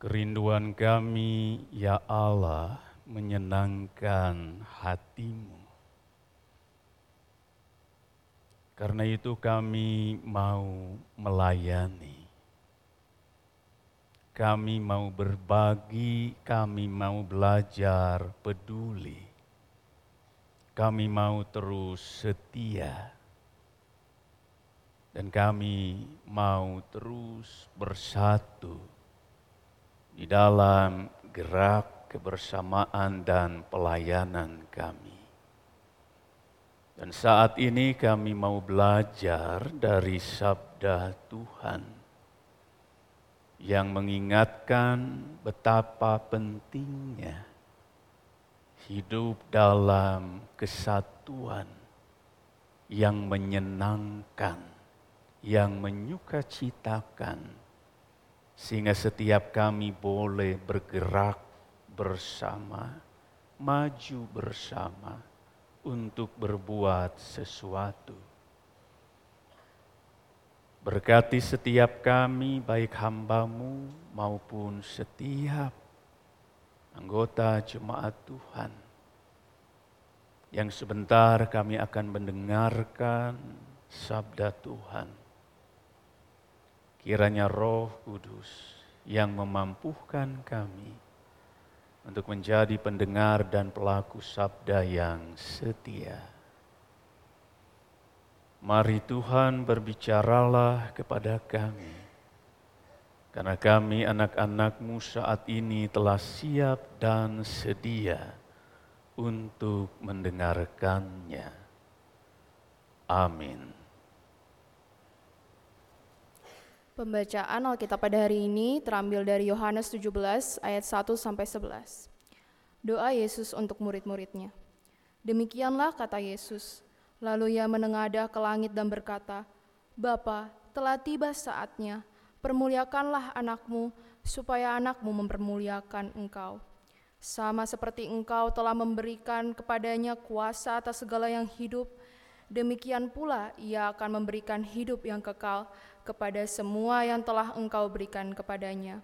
Kerinduan kami, ya Allah, menyenangkan hatimu. Karena itu kami mau melayani. Kami mau berbagi, kami mau belajar peduli. Kami mau terus setia. Dan kami mau terus bersatu di dalam gerak kebersamaan dan pelayanan kami. Dan saat ini kami mau belajar dari sabda Tuhan yang mengingatkan betapa pentingnya hidup dalam kesatuan yang menyenangkan, yang menyukacitakan sehingga setiap kami boleh bergerak bersama, maju bersama untuk berbuat sesuatu. Berkati setiap kami, baik hambamu maupun setiap anggota jemaat Tuhan. Yang sebentar kami akan mendengarkan sabda Tuhan Kiranya Roh Kudus yang memampukan kami untuk menjadi pendengar dan pelaku sabda yang setia. Mari Tuhan berbicaralah kepada kami, karena kami anak-anakmu saat ini telah siap dan sedia untuk mendengarkannya. Amin. Pembacaan Alkitab pada hari ini terambil dari Yohanes 17 ayat 1 sampai 11. Doa Yesus untuk murid-muridnya. Demikianlah kata Yesus. Lalu ia menengadah ke langit dan berkata, Bapa, telah tiba saatnya, permuliakanlah anakmu, supaya anakmu mempermuliakan engkau. Sama seperti engkau telah memberikan kepadanya kuasa atas segala yang hidup, demikian pula ia akan memberikan hidup yang kekal kepada semua yang telah engkau berikan kepadanya.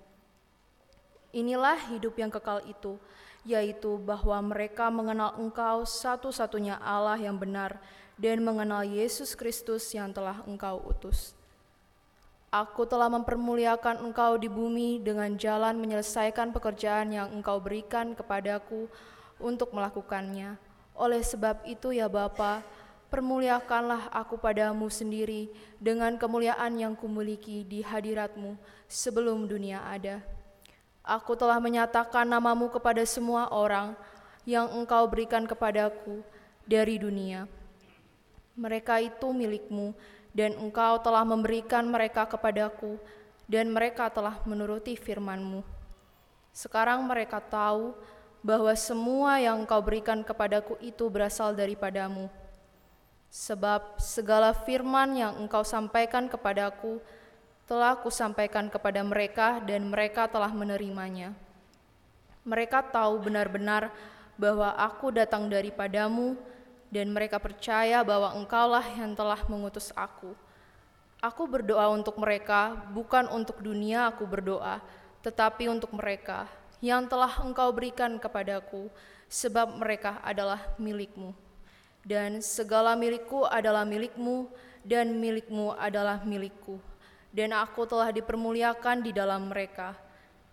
Inilah hidup yang kekal itu, yaitu bahwa mereka mengenal engkau satu-satunya Allah yang benar dan mengenal Yesus Kristus yang telah engkau utus. Aku telah mempermuliakan engkau di bumi dengan jalan menyelesaikan pekerjaan yang engkau berikan kepadaku untuk melakukannya. Oleh sebab itu ya Bapa, permuliakanlah aku padamu sendiri dengan kemuliaan yang kumiliki di hadiratmu sebelum dunia ada. Aku telah menyatakan namamu kepada semua orang yang engkau berikan kepadaku dari dunia. Mereka itu milikmu dan engkau telah memberikan mereka kepadaku dan mereka telah menuruti firmanmu. Sekarang mereka tahu bahwa semua yang engkau berikan kepadaku itu berasal daripadamu Sebab segala firman yang engkau sampaikan kepadaku telah kusampaikan kepada mereka dan mereka telah menerimanya. Mereka tahu benar-benar bahwa aku datang daripadamu dan mereka percaya bahwa engkaulah yang telah mengutus aku. Aku berdoa untuk mereka, bukan untuk dunia aku berdoa, tetapi untuk mereka yang telah engkau berikan kepadaku, sebab mereka adalah milikmu dan segala milikku adalah milikmu, dan milikmu adalah milikku. Dan aku telah dipermuliakan di dalam mereka.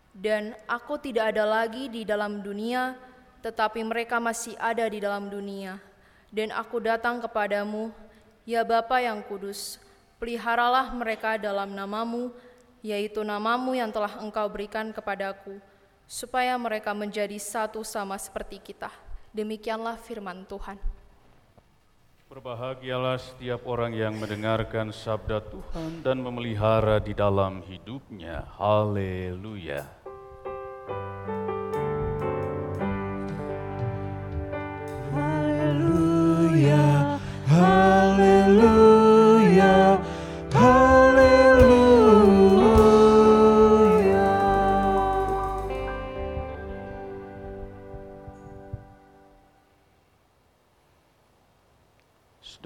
Dan aku tidak ada lagi di dalam dunia, tetapi mereka masih ada di dalam dunia. Dan aku datang kepadamu, ya Bapa yang kudus, peliharalah mereka dalam namamu, yaitu namamu yang telah engkau berikan kepadaku, supaya mereka menjadi satu sama seperti kita. Demikianlah firman Tuhan. Berbahagialah setiap orang yang mendengarkan sabda Tuhan dan memelihara di dalam hidupnya. Haleluya. Haleluya. Haleluya.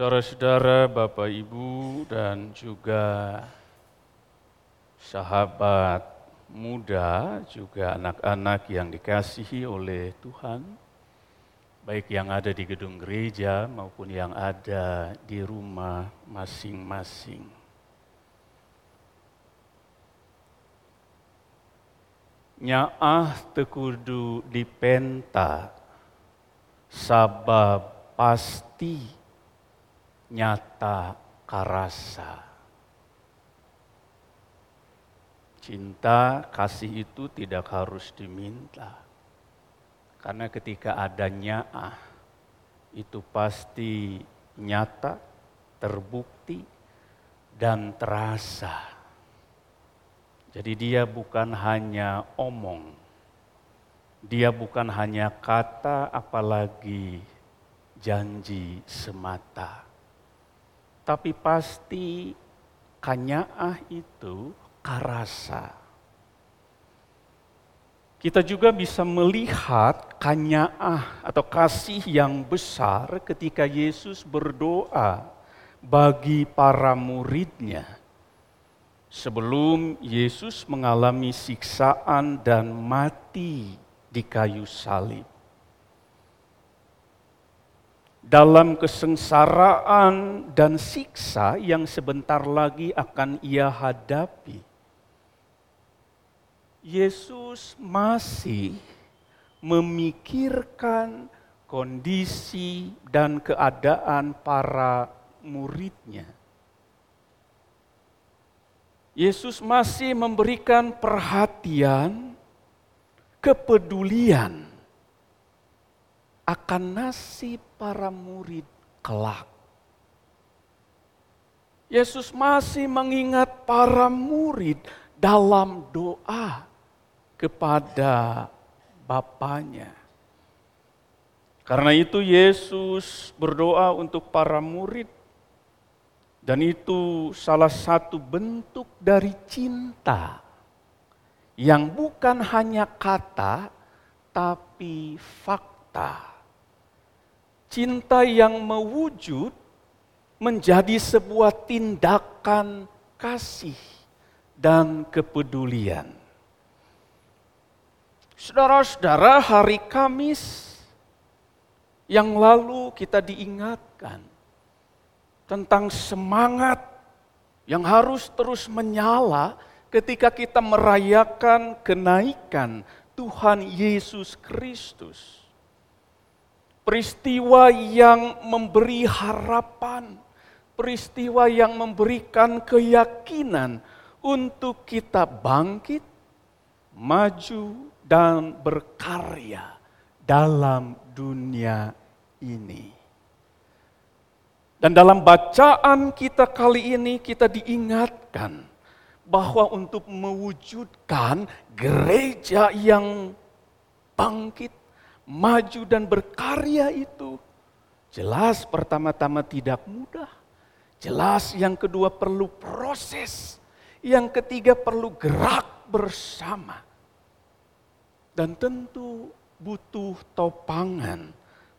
Saudara-saudara, Bapak Ibu dan juga sahabat muda, juga anak-anak yang dikasihi oleh Tuhan, baik yang ada di gedung gereja maupun yang ada di rumah masing-masing. Nyaah tekudu dipenta sabab pasti nyata karasa. Cinta, kasih itu tidak harus diminta. Karena ketika adanya ah, itu pasti nyata, terbukti, dan terasa. Jadi dia bukan hanya omong, dia bukan hanya kata apalagi janji semata. Tapi pasti kanyaah itu karasa. Kita juga bisa melihat kanyaah atau kasih yang besar ketika Yesus berdoa bagi para muridnya. Sebelum Yesus mengalami siksaan dan mati di kayu salib dalam kesengsaraan dan siksa yang sebentar lagi akan ia hadapi. Yesus masih memikirkan kondisi dan keadaan para muridnya. Yesus masih memberikan perhatian, kepedulian akan nasib para murid kelak. Yesus masih mengingat para murid dalam doa kepada Bapaknya. Karena itu Yesus berdoa untuk para murid dan itu salah satu bentuk dari cinta yang bukan hanya kata tapi fakta. Cinta yang mewujud menjadi sebuah tindakan kasih dan kepedulian. Saudara-saudara, hari Kamis yang lalu kita diingatkan tentang semangat yang harus terus menyala ketika kita merayakan kenaikan Tuhan Yesus Kristus. Peristiwa yang memberi harapan, peristiwa yang memberikan keyakinan untuk kita bangkit, maju, dan berkarya dalam dunia ini. Dan dalam bacaan kita kali ini kita diingatkan bahwa untuk mewujudkan gereja yang bangkit, maju dan berkarya itu jelas pertama-tama tidak mudah. Jelas yang kedua perlu proses. Yang ketiga perlu gerak bersama. Dan tentu butuh topangan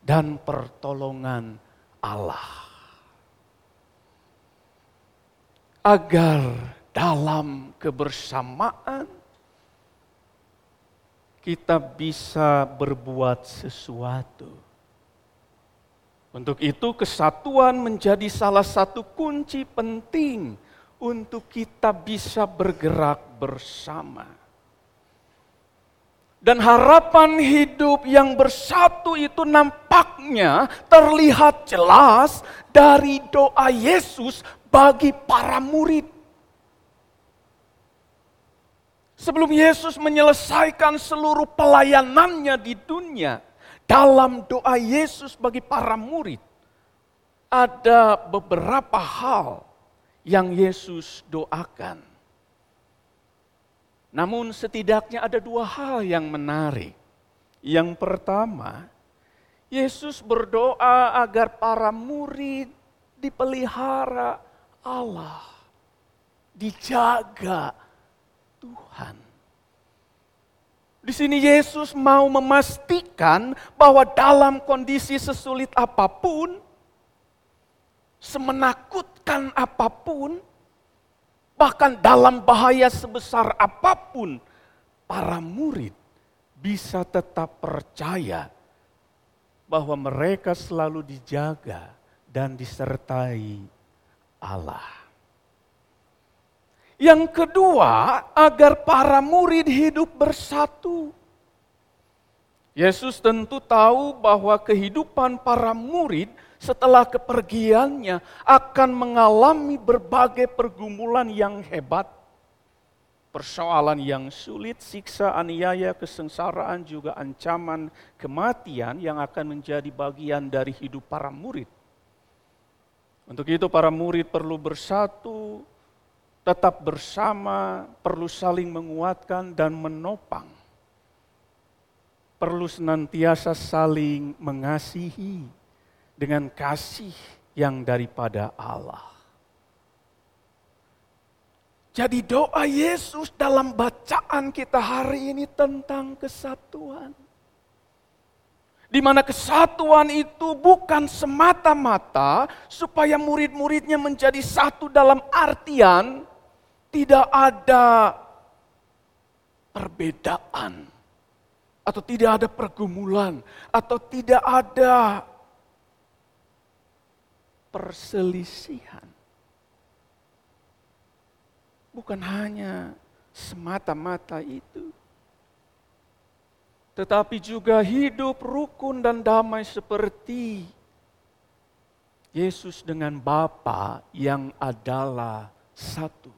dan pertolongan Allah. Agar dalam kebersamaan kita bisa berbuat sesuatu. Untuk itu kesatuan menjadi salah satu kunci penting untuk kita bisa bergerak bersama. Dan harapan hidup yang bersatu itu nampaknya terlihat jelas dari doa Yesus bagi para murid. Sebelum Yesus menyelesaikan seluruh pelayanannya di dunia, dalam doa Yesus bagi para murid, ada beberapa hal yang Yesus doakan. Namun setidaknya ada dua hal yang menarik. Yang pertama, Yesus berdoa agar para murid dipelihara Allah, dijaga Tuhan. Di sini Yesus mau memastikan bahwa dalam kondisi sesulit apa pun, semenakutkan apa pun, Bahkan dalam bahaya sebesar apa pun para murid bisa tetap percaya bahwa mereka selalu dijaga dan disertai Allah. Yang kedua, agar para murid hidup bersatu. Yesus tentu tahu bahwa kehidupan para murid setelah kepergiannya akan mengalami berbagai pergumulan yang hebat. Persoalan yang sulit, siksa, aniaya, kesengsaraan, juga ancaman kematian yang akan menjadi bagian dari hidup para murid. Untuk itu para murid perlu bersatu, tetap bersama, perlu saling menguatkan dan menopang. Perlu senantiasa saling mengasihi dengan kasih yang daripada Allah. Jadi doa Yesus dalam bacaan kita hari ini tentang kesatuan. Di mana kesatuan itu bukan semata-mata supaya murid-muridnya menjadi satu dalam artian tidak ada perbedaan atau tidak ada pergumulan atau tidak ada perselisihan. Bukan hanya semata-mata itu. Tetapi juga hidup rukun dan damai seperti Yesus dengan Bapa yang adalah satu.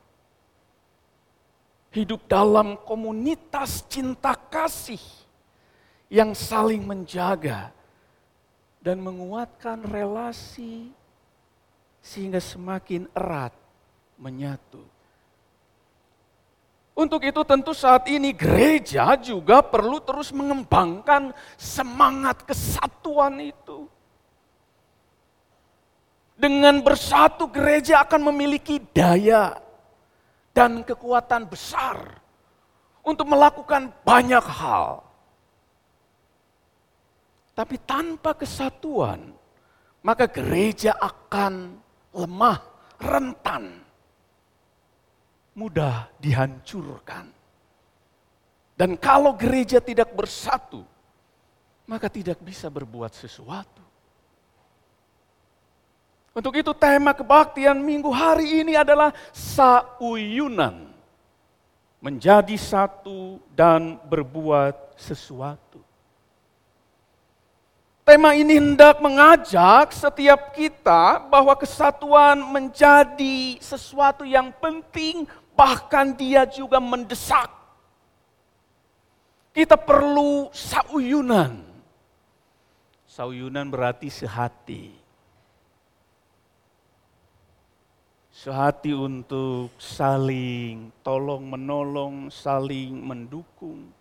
Hidup dalam komunitas cinta kasih yang saling menjaga dan menguatkan relasi sehingga semakin erat menyatu. Untuk itu tentu saat ini gereja juga perlu terus mengembangkan semangat kesatuan itu. Dengan bersatu gereja akan memiliki daya dan kekuatan besar untuk melakukan banyak hal. Tapi tanpa kesatuan, maka gereja akan lemah, rentan, mudah dihancurkan. Dan kalau gereja tidak bersatu, maka tidak bisa berbuat sesuatu. Untuk itu tema kebaktian minggu hari ini adalah sauyunan. Menjadi satu dan berbuat sesuatu. Tema ini hendak mengajak setiap kita bahwa kesatuan menjadi sesuatu yang penting, bahkan dia juga mendesak. Kita perlu sauyunan. Sauyunan berarti sehati. Sehati untuk saling tolong menolong, saling mendukung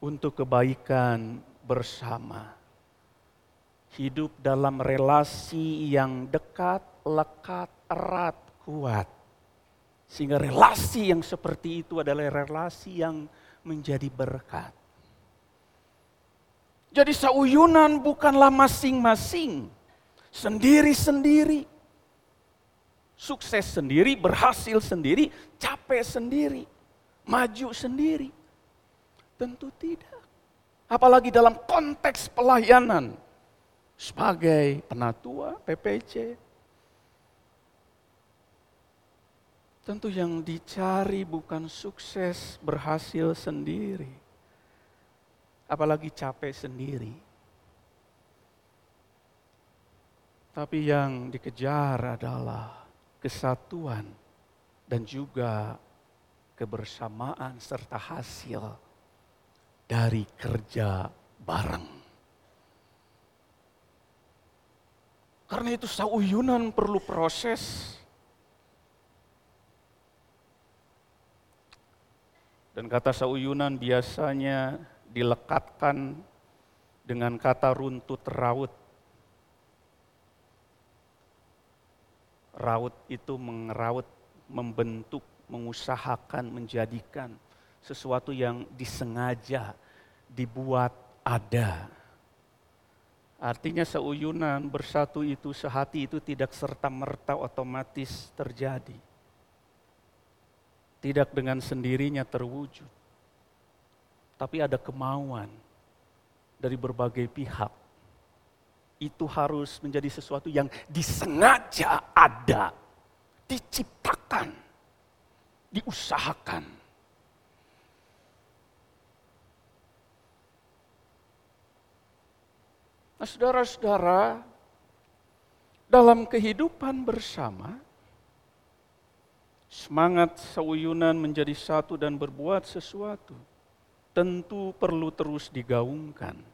untuk kebaikan bersama. Hidup dalam relasi yang dekat, lekat, erat, kuat. Sehingga relasi yang seperti itu adalah relasi yang menjadi berkat. Jadi sauyunan bukanlah masing-masing, sendiri-sendiri. Sukses sendiri, berhasil sendiri, capek sendiri, maju sendiri. Tentu tidak. Apalagi dalam konteks pelayanan sebagai penatua PPC. Tentu yang dicari bukan sukses berhasil sendiri. Apalagi capek sendiri. Tapi yang dikejar adalah kesatuan dan juga kebersamaan serta hasil dari kerja bareng. Karena itu sauyunan perlu proses. Dan kata sauyunan biasanya dilekatkan dengan kata runtut raut. Raut itu mengeraut, membentuk, mengusahakan, menjadikan sesuatu yang disengaja dibuat ada. Artinya seuyunan bersatu itu sehati itu tidak serta merta otomatis terjadi. tidak dengan sendirinya terwujud, tapi ada kemauan dari berbagai pihak. Itu harus menjadi sesuatu yang disengaja ada, diciptakan, diusahakan. Nah, saudara-saudara, dalam kehidupan bersama, semangat seuyunan menjadi satu dan berbuat sesuatu tentu perlu terus digaungkan.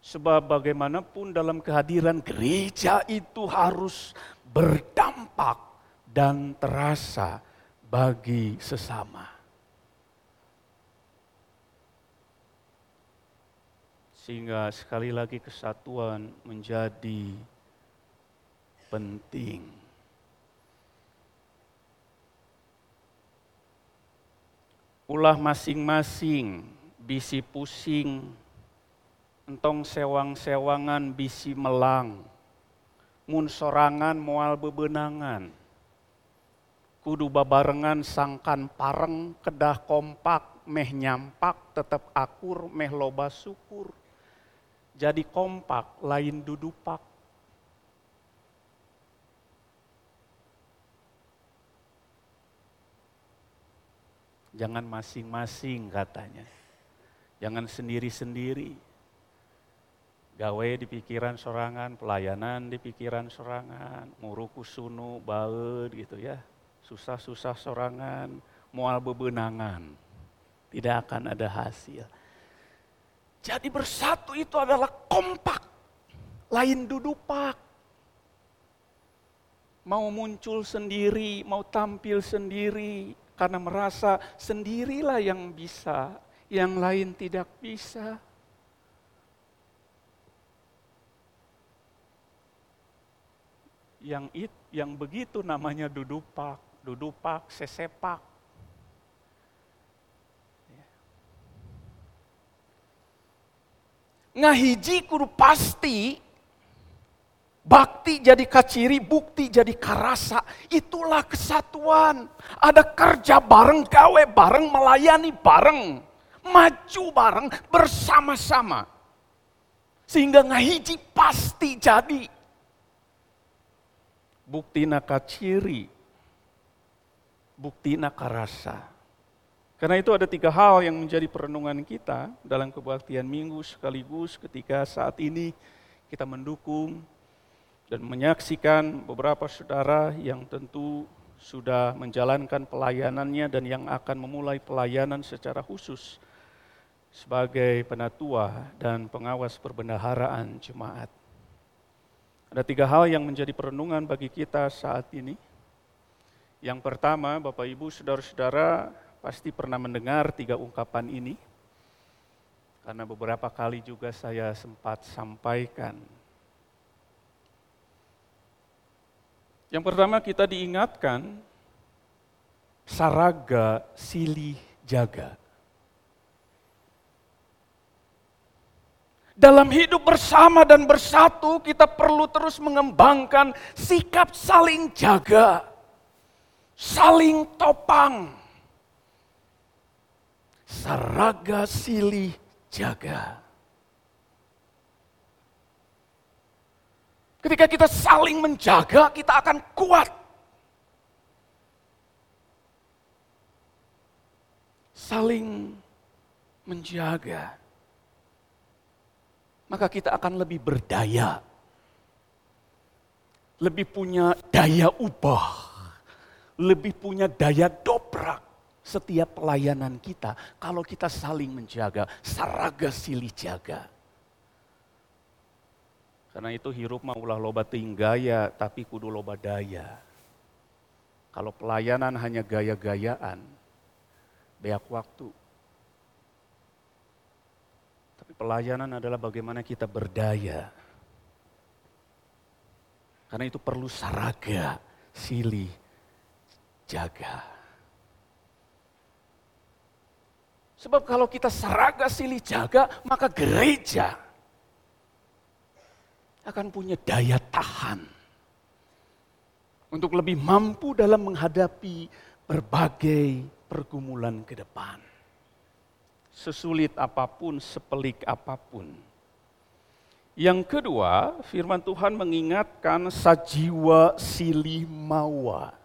Sebab bagaimanapun dalam kehadiran gereja itu harus berdampak dan terasa bagi sesama. Sehingga sekali lagi kesatuan menjadi penting. Ulah masing-masing bisi pusing, entong sewang-sewangan bisi melang, mun sorangan mual bebenangan, kudu babarengan sangkan pareng kedah kompak meh nyampak tetap akur meh loba syukur jadi kompak, lain dudupak. Jangan masing-masing katanya. Jangan sendiri-sendiri. Gawe di pikiran sorangan, pelayanan di pikiran sorangan, muruku sunu, baut gitu ya. Susah-susah sorangan, mual bebenangan. Tidak akan ada hasil. Jadi bersatu itu adalah kompak, lain dudupak. Mau muncul sendiri, mau tampil sendiri, karena merasa sendirilah yang bisa, yang lain tidak bisa. Yang it, yang begitu namanya dudupak, dudupak, sesepak. ngahiji kudu pasti bakti jadi kaciri, bukti jadi karasa. Itulah kesatuan. Ada kerja bareng, gawe bareng, melayani bareng, maju bareng bersama-sama. Sehingga ngahiji pasti jadi. Bukti kaciri, bukti karasa. Karena itu ada tiga hal yang menjadi perenungan kita dalam kebaktian minggu sekaligus ketika saat ini kita mendukung dan menyaksikan beberapa saudara yang tentu sudah menjalankan pelayanannya dan yang akan memulai pelayanan secara khusus sebagai penatua dan pengawas perbendaharaan jemaat. Ada tiga hal yang menjadi perenungan bagi kita saat ini. Yang pertama, Bapak Ibu, saudara-saudara, pasti pernah mendengar tiga ungkapan ini, karena beberapa kali juga saya sempat sampaikan. Yang pertama kita diingatkan, saraga silih jaga. Dalam hidup bersama dan bersatu, kita perlu terus mengembangkan sikap saling jaga, saling topang, Saraga silih jaga. Ketika kita saling menjaga, kita akan kuat. Saling menjaga. Maka kita akan lebih berdaya. Lebih punya daya ubah. Lebih punya daya dobrak setiap pelayanan kita kalau kita saling menjaga, saraga silih jaga. Karena itu hirup mau ulah loba tinggaya tapi kudu loba daya. Kalau pelayanan hanya gaya-gayaan, beak waktu. Tapi pelayanan adalah bagaimana kita berdaya. Karena itu perlu saraga, silih, jaga. Sebab kalau kita seraga silih jaga, maka gereja akan punya daya tahan. untuk lebih mampu dalam menghadapi berbagai pergumulan ke depan. Sesulit apa pun, sepelik apa pun. Yang kedua, firman Tuhan mengingatkan sajiwa silih mawa.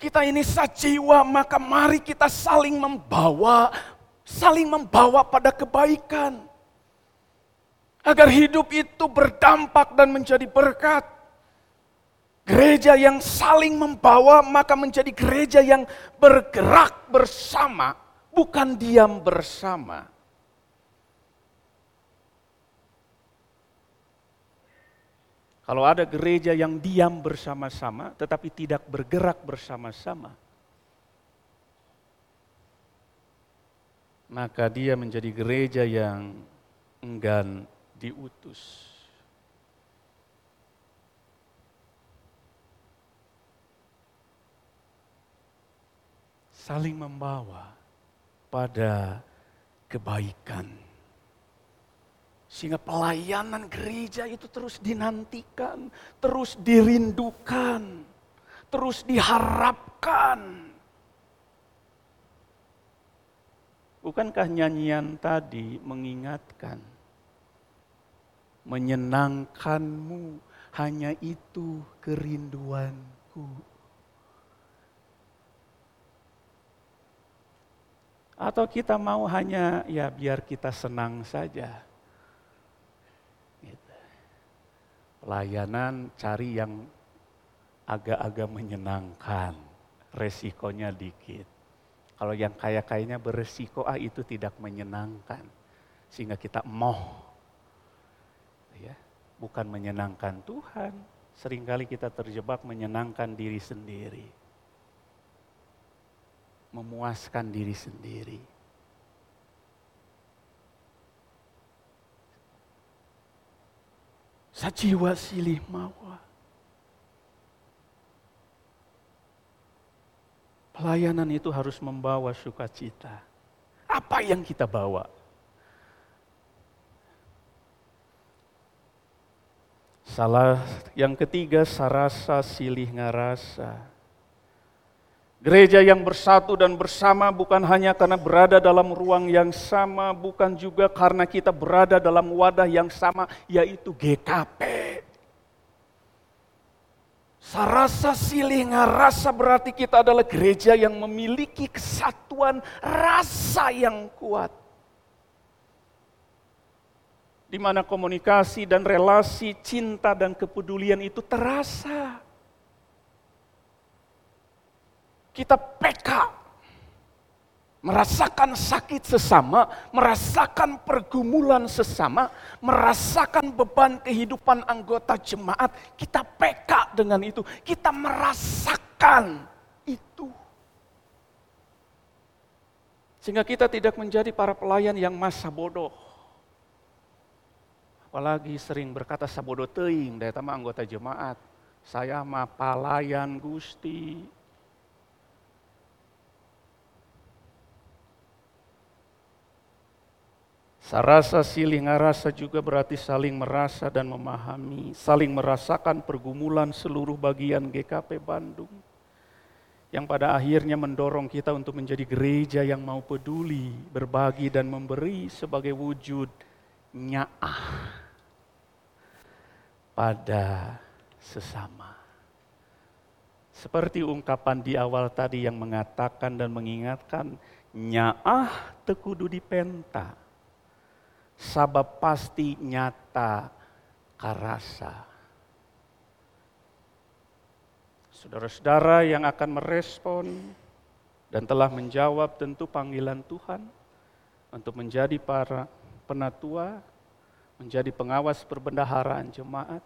Kita ini sajiwa, maka mari kita saling membawa, saling membawa pada kebaikan. Agar hidup itu berdampak dan menjadi berkat. Gereja yang saling membawa maka menjadi gereja yang bergerak bersama, bukan diam bersama. Kalau ada gereja yang diam bersama-sama tetapi tidak bergerak bersama-sama, maka dia menjadi gereja yang enggan diutus. Saling membawa pada kebaikan. Sehingga pelayanan gereja itu terus dinantikan, terus dirindukan, terus diharapkan. Bukankah nyanyian tadi mengingatkan menyenangkanmu, hanya itu kerinduanku. Atau kita mau hanya ya biar kita senang saja. Gitu. Pelayanan cari yang agak-agak menyenangkan, resikonya dikit. Kalau yang kaya-kayanya beresiko, ah itu tidak menyenangkan. Sehingga kita moh ya, bukan menyenangkan Tuhan. Seringkali kita terjebak menyenangkan diri sendiri. Memuaskan diri sendiri. Sajiwa silih mawa. Pelayanan itu harus membawa sukacita. Apa yang kita bawa? Salah yang ketiga sarasa silih ngarasa. Gereja yang bersatu dan bersama bukan hanya karena berada dalam ruang yang sama, bukan juga karena kita berada dalam wadah yang sama, yaitu GKP. Sarasa silih ngarasa berarti kita adalah gereja yang memiliki kesatuan rasa yang kuat di mana komunikasi dan relasi cinta dan kepedulian itu terasa. Kita PK, merasakan sakit sesama, merasakan pergumulan sesama, merasakan beban kehidupan anggota jemaat, kita PK dengan itu, kita merasakan itu. Sehingga kita tidak menjadi para pelayan yang masa bodoh apalagi sering berkata sabodo teing dari anggota jemaat. Saya mah palayan Gusti. Sarasa silih ngarasa juga berarti saling merasa dan memahami, saling merasakan pergumulan seluruh bagian GKP Bandung. Yang pada akhirnya mendorong kita untuk menjadi gereja yang mau peduli, berbagi dan memberi sebagai wujud nyaah pada sesama. Seperti ungkapan di awal tadi yang mengatakan dan mengingatkan, nyaah tekudu dipenta, sabab pasti nyata karasa. Saudara-saudara yang akan merespon dan telah menjawab tentu panggilan Tuhan untuk menjadi para penatua, menjadi pengawas perbendaharaan jemaat,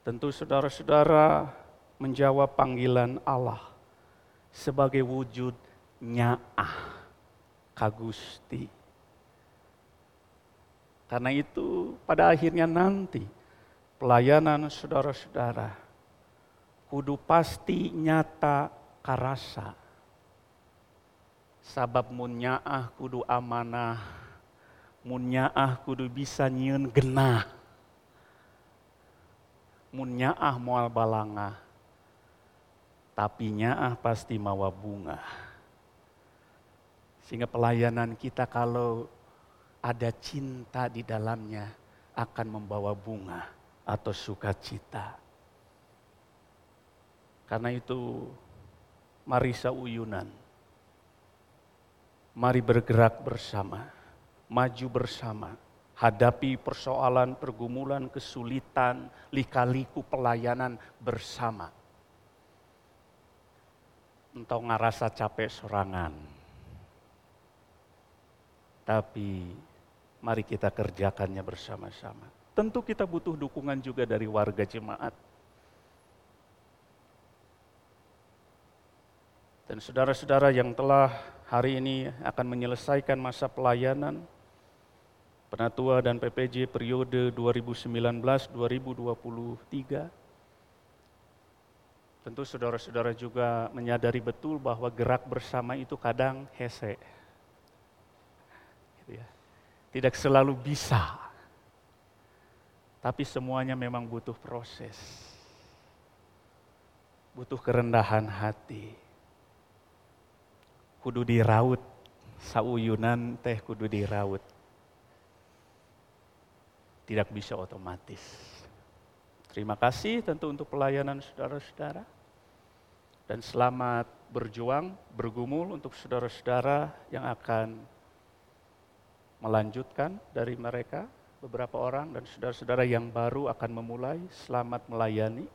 tentu saudara-saudara menjawab panggilan Allah sebagai wujud nyaah kagusti. Karena itu pada akhirnya nanti pelayanan saudara-saudara kudu pasti nyata karasa. Sabab munyaah kudu amanah munyaah kudu bisa nyieun genah. munyaah moal balangah, tapi nyaah pasti mawa bunga. Sehingga pelayanan kita kalau ada cinta di dalamnya akan membawa bunga atau sukacita. Karena itu mari sauyunan. Mari bergerak bersama, maju bersama, hadapi persoalan, pergumulan, kesulitan, lika-liku pelayanan bersama. Entau ngerasa capek sorangan. Tapi mari kita kerjakannya bersama-sama. Tentu kita butuh dukungan juga dari warga jemaat. Dan saudara-saudara yang telah hari ini akan menyelesaikan masa pelayanan, Penatua dan PPJ periode 2019-2023. Tentu saudara-saudara juga menyadari betul bahwa gerak bersama itu kadang hese. Tidak selalu bisa. Tapi semuanya memang butuh proses. Butuh kerendahan hati. Kudu diraut. Sauyunan teh kudu diraut tidak bisa otomatis. Terima kasih tentu untuk pelayanan saudara-saudara. Dan selamat berjuang, bergumul untuk saudara-saudara yang akan melanjutkan dari mereka, beberapa orang dan saudara-saudara yang baru akan memulai, selamat melayani.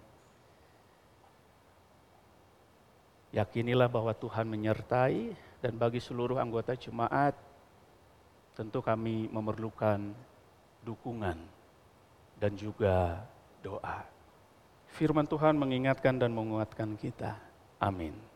Yakinilah bahwa Tuhan menyertai dan bagi seluruh anggota jemaat tentu kami memerlukan dukungan, dan juga doa. Firman Tuhan mengingatkan dan menguatkan kita. Amin.